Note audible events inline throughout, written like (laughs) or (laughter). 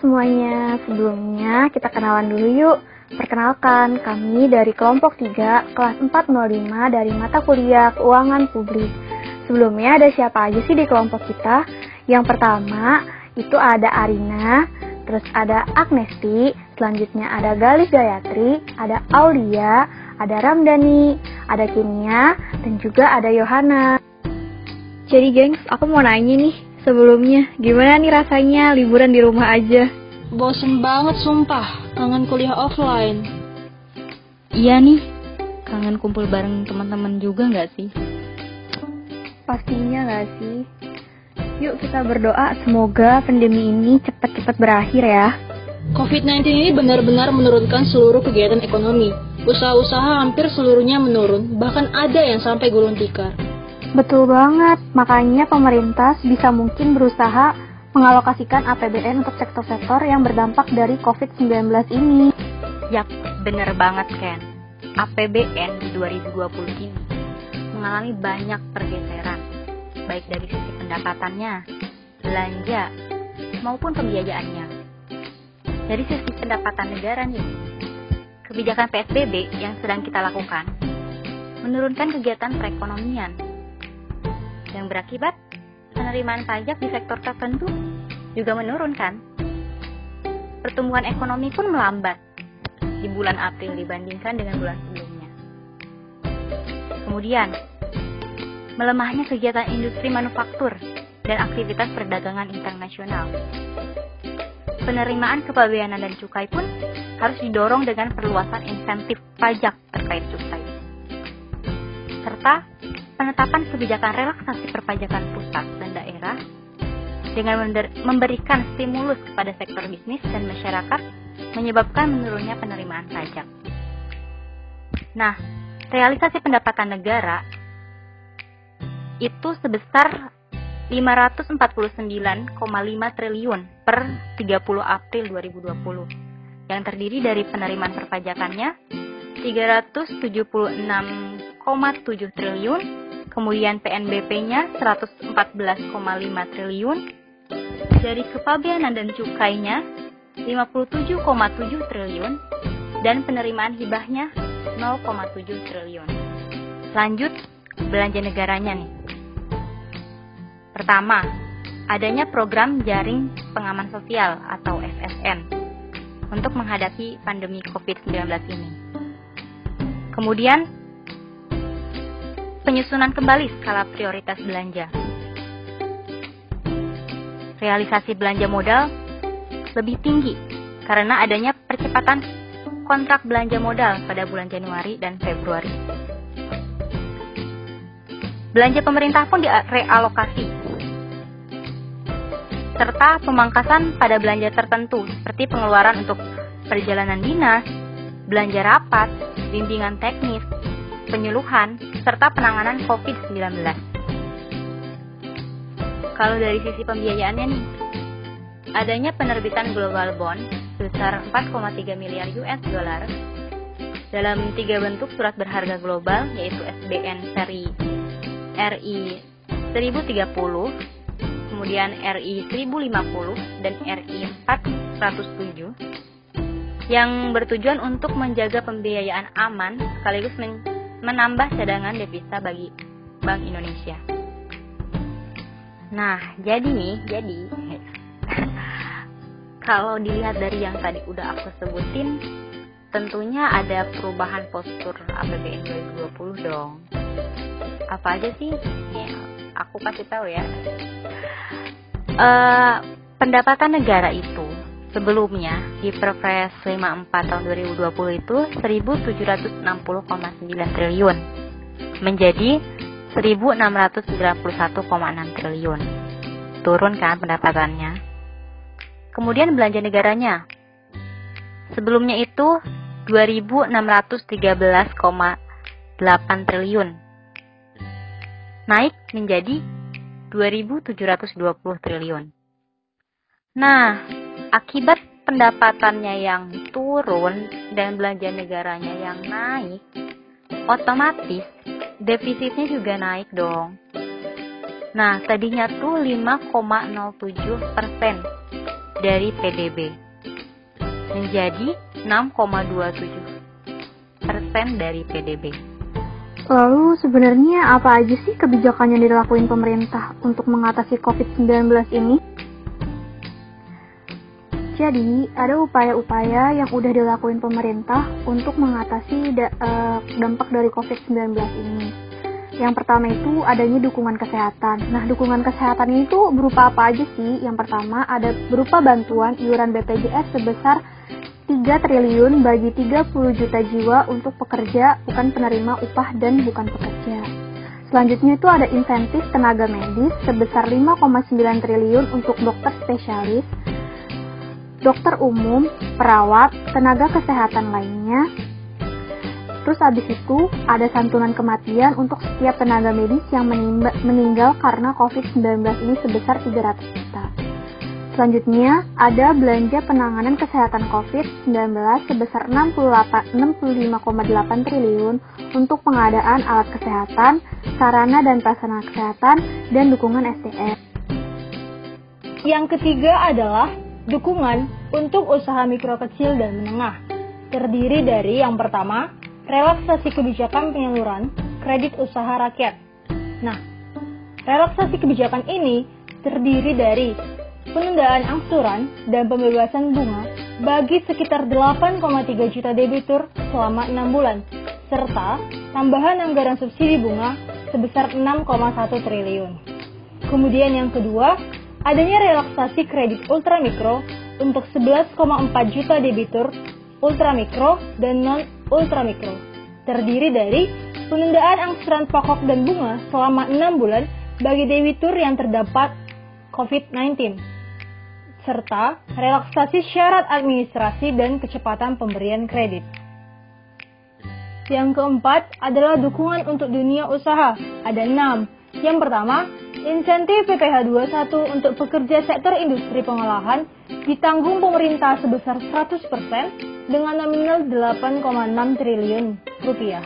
semuanya, sebelumnya kita kenalan dulu yuk. Perkenalkan, kami dari kelompok 3, kelas 405 dari mata kuliah Keuangan Publik. Sebelumnya ada siapa aja sih di kelompok kita? Yang pertama, itu ada Arina, terus ada Agnesti, selanjutnya ada Galis Gayatri, ada Aulia, ada Ramdhani, ada Kimia, dan juga ada Yohana. Jadi gengs, aku mau nanya nih, sebelumnya, gimana nih rasanya liburan di rumah aja? Bosen banget sumpah, kangen kuliah offline. Iya nih, kangen kumpul bareng teman-teman juga nggak sih? Pastinya nggak sih? Yuk kita berdoa semoga pandemi ini cepat-cepat berakhir ya. COVID-19 ini benar-benar menurunkan seluruh kegiatan ekonomi. Usaha-usaha hampir seluruhnya menurun, bahkan ada yang sampai gulung tikar. Betul banget, makanya pemerintah bisa mungkin berusaha mengalokasikan APBN untuk sektor-sektor yang berdampak dari COVID-19 ini. Yap, bener banget Ken. APBN di 2020 ini mengalami banyak pergeseran, baik dari sisi pendapatannya, belanja, maupun pembiayaannya. Dari sisi pendapatan negara nih, kebijakan PSBB yang sedang kita lakukan menurunkan kegiatan perekonomian yang berakibat penerimaan pajak di sektor tertentu juga menurunkan. Pertumbuhan ekonomi pun melambat di bulan April dibandingkan dengan bulan sebelumnya. Kemudian, melemahnya kegiatan industri manufaktur dan aktivitas perdagangan internasional. Penerimaan kepabeanan dan cukai pun harus didorong dengan perluasan insentif pajak terkait cukai. Serta penetapan kebijakan relaksasi perpajakan pusat dan daerah dengan memberikan stimulus kepada sektor bisnis dan masyarakat menyebabkan menurunnya penerimaan pajak. Nah, realisasi pendapatan negara itu sebesar 549,5 triliun per 30 April 2020 yang terdiri dari penerimaan perpajakannya 376,7 triliun kemudian PNBP-nya 114,5 triliun, dari kepabeanan dan cukainya 57,7 triliun, dan penerimaan hibahnya 0,7 triliun. Lanjut, belanja negaranya nih. Pertama, adanya program jaring pengaman sosial atau SSN untuk menghadapi pandemi COVID-19 ini. Kemudian, penyusunan kembali skala prioritas belanja. Realisasi belanja modal lebih tinggi karena adanya percepatan kontrak belanja modal pada bulan Januari dan Februari. Belanja pemerintah pun direalokasi serta pemangkasan pada belanja tertentu seperti pengeluaran untuk perjalanan dinas, belanja rapat, bimbingan teknis, penyuluhan, serta penanganan COVID-19. Kalau dari sisi pembiayaannya nih, adanya penerbitan global bond sebesar 4,3 miliar US dollar dalam tiga bentuk surat berharga global yaitu SBN seri RI 1030, kemudian RI 1050 dan RI 407 yang bertujuan untuk menjaga pembiayaan aman sekaligus menambah cadangan devisa bagi Bank Indonesia. Nah, jadi nih, jadi (laughs) kalau dilihat dari yang tadi udah aku sebutin, tentunya ada perubahan postur APBN 2020 dong. Apa aja sih? Ya, aku kasih tahu ya. Uh, (laughs) pendapatan negara itu sebelumnya di Perpres 54 tahun 2020 itu 1.760,9 triliun menjadi 1.691,6 triliun. Turun kan pendapatannya. Kemudian belanja negaranya. Sebelumnya itu 2.613,8 triliun. Naik menjadi 2.720 triliun. Nah, akibat pendapatannya yang turun dan belanja negaranya yang naik, otomatis defisitnya juga naik dong. Nah, tadinya tuh 5,07 persen dari PDB menjadi 6,27 persen dari PDB. Lalu sebenarnya apa aja sih kebijakan yang dilakuin pemerintah untuk mengatasi COVID-19 ini? Jadi, ada upaya-upaya yang udah dilakuin pemerintah untuk mengatasi da uh, dampak dari COVID-19 ini. Yang pertama itu adanya dukungan kesehatan. Nah, dukungan kesehatan itu berupa apa aja sih? Yang pertama ada berupa bantuan iuran BPJS sebesar 3 triliun bagi 30 juta jiwa untuk pekerja, bukan penerima upah dan bukan pekerja. Selanjutnya itu ada insentif tenaga medis sebesar 5,9 triliun untuk dokter spesialis, dokter umum, perawat, tenaga kesehatan lainnya. Terus habis itu ada santunan kematian untuk setiap tenaga medis yang meninggal karena COVID-19 ini sebesar 300 juta. Selanjutnya, ada belanja penanganan kesehatan COVID-19 sebesar 65,8 triliun untuk pengadaan alat kesehatan, sarana dan prasarana kesehatan, dan dukungan SDM. Yang ketiga adalah Dukungan untuk usaha mikro kecil dan menengah terdiri dari yang pertama, relaksasi kebijakan penyaluran kredit usaha rakyat. Nah, relaksasi kebijakan ini terdiri dari penundaan angsuran dan pembebasan bunga bagi sekitar 8,3 juta debitur selama 6 bulan, serta tambahan anggaran subsidi bunga sebesar 6,1 triliun. Kemudian yang kedua, adanya relaksasi kredit ultramikro untuk 11,4 juta debitur ultramikro dan non-ultramikro, terdiri dari penundaan angsuran pokok dan bunga selama 6 bulan bagi debitur yang terdapat COVID-19, serta relaksasi syarat administrasi dan kecepatan pemberian kredit. Yang keempat adalah dukungan untuk dunia usaha. Ada enam. Yang pertama, Insentif PPh 21 untuk pekerja sektor industri pengolahan ditanggung pemerintah sebesar 100% dengan nominal 8,6 triliun rupiah.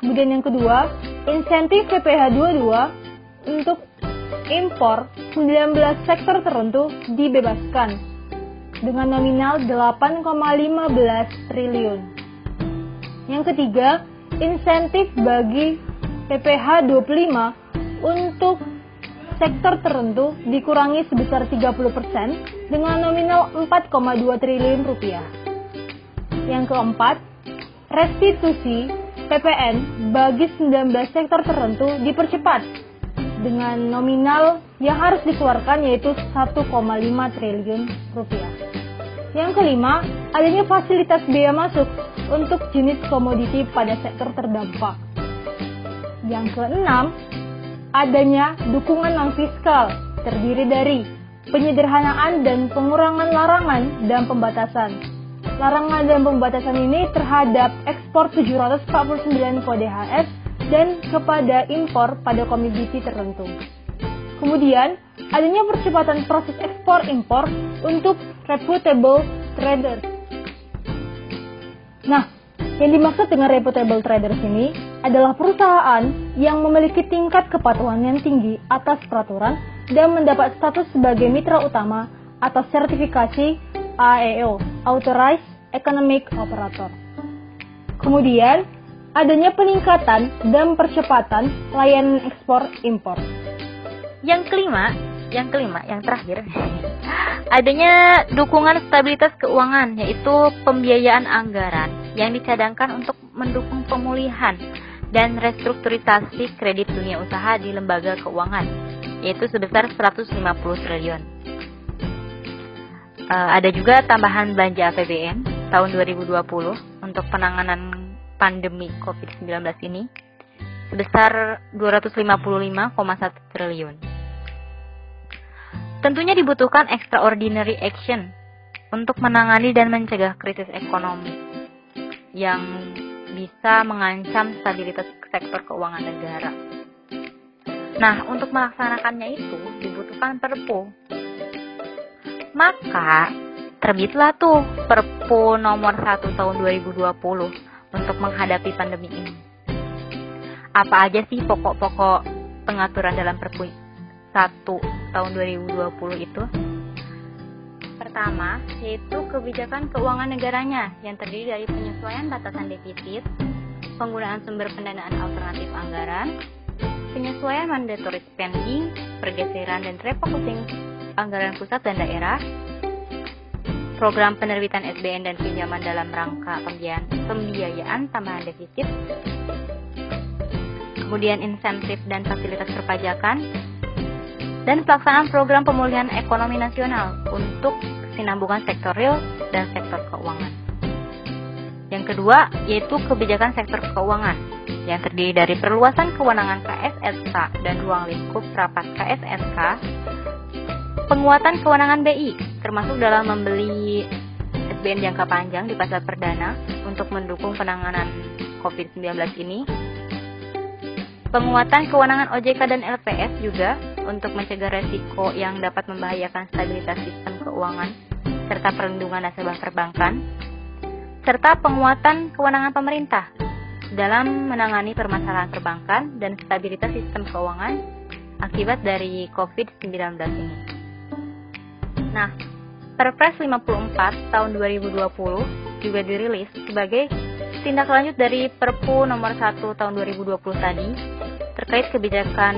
Kemudian yang kedua, insentif PPh 22 untuk impor 19 sektor tertentu dibebaskan dengan nominal 8,15 triliun. Yang ketiga, insentif bagi PPh 25 untuk sektor tertentu dikurangi sebesar 30% dengan nominal 4,2 triliun rupiah. Yang keempat, restitusi PPN bagi 19 sektor tertentu dipercepat dengan nominal yang harus dikeluarkan yaitu 1,5 triliun rupiah. Yang kelima, adanya fasilitas biaya masuk untuk jenis komoditi pada sektor terdampak. Yang keenam, adanya dukungan non-fiskal terdiri dari penyederhanaan dan pengurangan larangan dan pembatasan. Larangan dan pembatasan ini terhadap ekspor 749 kode HS dan kepada impor pada komoditi tertentu. Kemudian, adanya percepatan proses ekspor impor untuk reputable traders. Nah, yang dimaksud dengan reputable traders ini adalah perusahaan yang memiliki tingkat kepatuhan yang tinggi atas peraturan dan mendapat status sebagai mitra utama atau sertifikasi AEO, Authorized Economic Operator. Kemudian, adanya peningkatan dan percepatan layanan ekspor impor. Yang kelima, yang kelima, yang terakhir, (laughs) adanya dukungan stabilitas keuangan yaitu pembiayaan anggaran yang dicadangkan untuk mendukung pemulihan dan restrukturisasi kredit dunia usaha di lembaga keuangan, yaitu sebesar 150 triliun. Uh, ada juga tambahan belanja APBN tahun 2020 untuk penanganan pandemi COVID-19 ini sebesar 255,1 triliun. Tentunya dibutuhkan extraordinary action untuk menangani dan mencegah krisis ekonomi yang bisa mengancam stabilitas sektor keuangan negara. Nah, untuk melaksanakannya itu dibutuhkan perpu. Maka terbitlah tuh Perpu nomor 1 tahun 2020 untuk menghadapi pandemi ini. Apa aja sih pokok-pokok pengaturan dalam Perpu 1 tahun 2020 itu? Pertama yaitu kebijakan keuangan negaranya yang terdiri dari penyesuaian batasan defisit, penggunaan sumber pendanaan alternatif anggaran, penyesuaian mandatory spending, pergeseran dan refocusing anggaran pusat dan daerah, program penerbitan SBN dan pinjaman dalam rangka pembiayaan, pembiayaan tambahan defisit, kemudian insentif dan fasilitas perpajakan, dan pelaksanaan program pemulihan ekonomi nasional untuk kesinambungan sektor real dan sektor keuangan. Yang kedua, yaitu kebijakan sektor keuangan yang terdiri dari perluasan kewenangan KSSK dan ruang lingkup rapat KSSK, penguatan kewenangan BI, termasuk dalam membeli SBN jangka panjang di pasar perdana untuk mendukung penanganan COVID-19 ini, penguatan kewenangan OJK dan LPS juga untuk mencegah resiko yang dapat membahayakan stabilitas sistem keuangan serta perlindungan nasabah perbankan, serta penguatan kewenangan pemerintah dalam menangani permasalahan perbankan dan stabilitas sistem keuangan akibat dari COVID-19 ini. Nah, Perpres 54 tahun 2020 juga dirilis sebagai tindak lanjut dari Perpu nomor 1 tahun 2020 tadi terkait kebijakan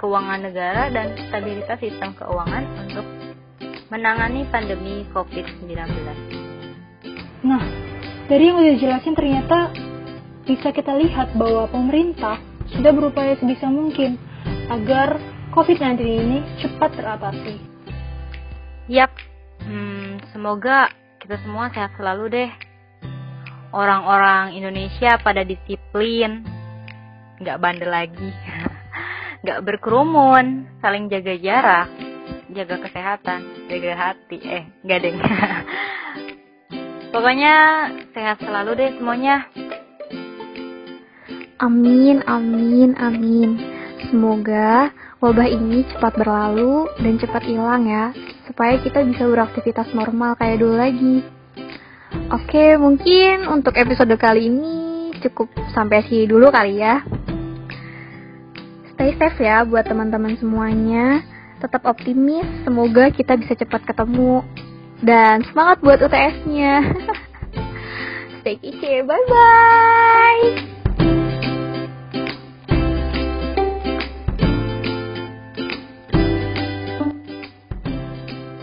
keuangan negara dan stabilitas sistem keuangan untuk menangani pandemi COVID-19. Nah, dari yang udah jelasin ternyata bisa kita lihat bahwa pemerintah sudah berupaya sebisa mungkin agar COVID-19 ini cepat teratasi. Yap, hmm, semoga kita semua sehat selalu deh. Orang-orang Indonesia pada disiplin, nggak bandel lagi. Nggak berkerumun, saling jaga jarak, jaga kesehatan, jaga hati. Eh, nggak deh. (laughs) Pokoknya sehat selalu deh semuanya. Amin, amin, amin. Semoga wabah ini cepat berlalu dan cepat hilang ya, supaya kita bisa beraktivitas normal kayak dulu lagi. Oke, mungkin untuk episode kali ini cukup sampai sini dulu kali ya stay safe ya buat teman-teman semuanya. Tetap optimis, semoga kita bisa cepat ketemu. Dan semangat buat UTS-nya. (laughs) stay kece, bye-bye.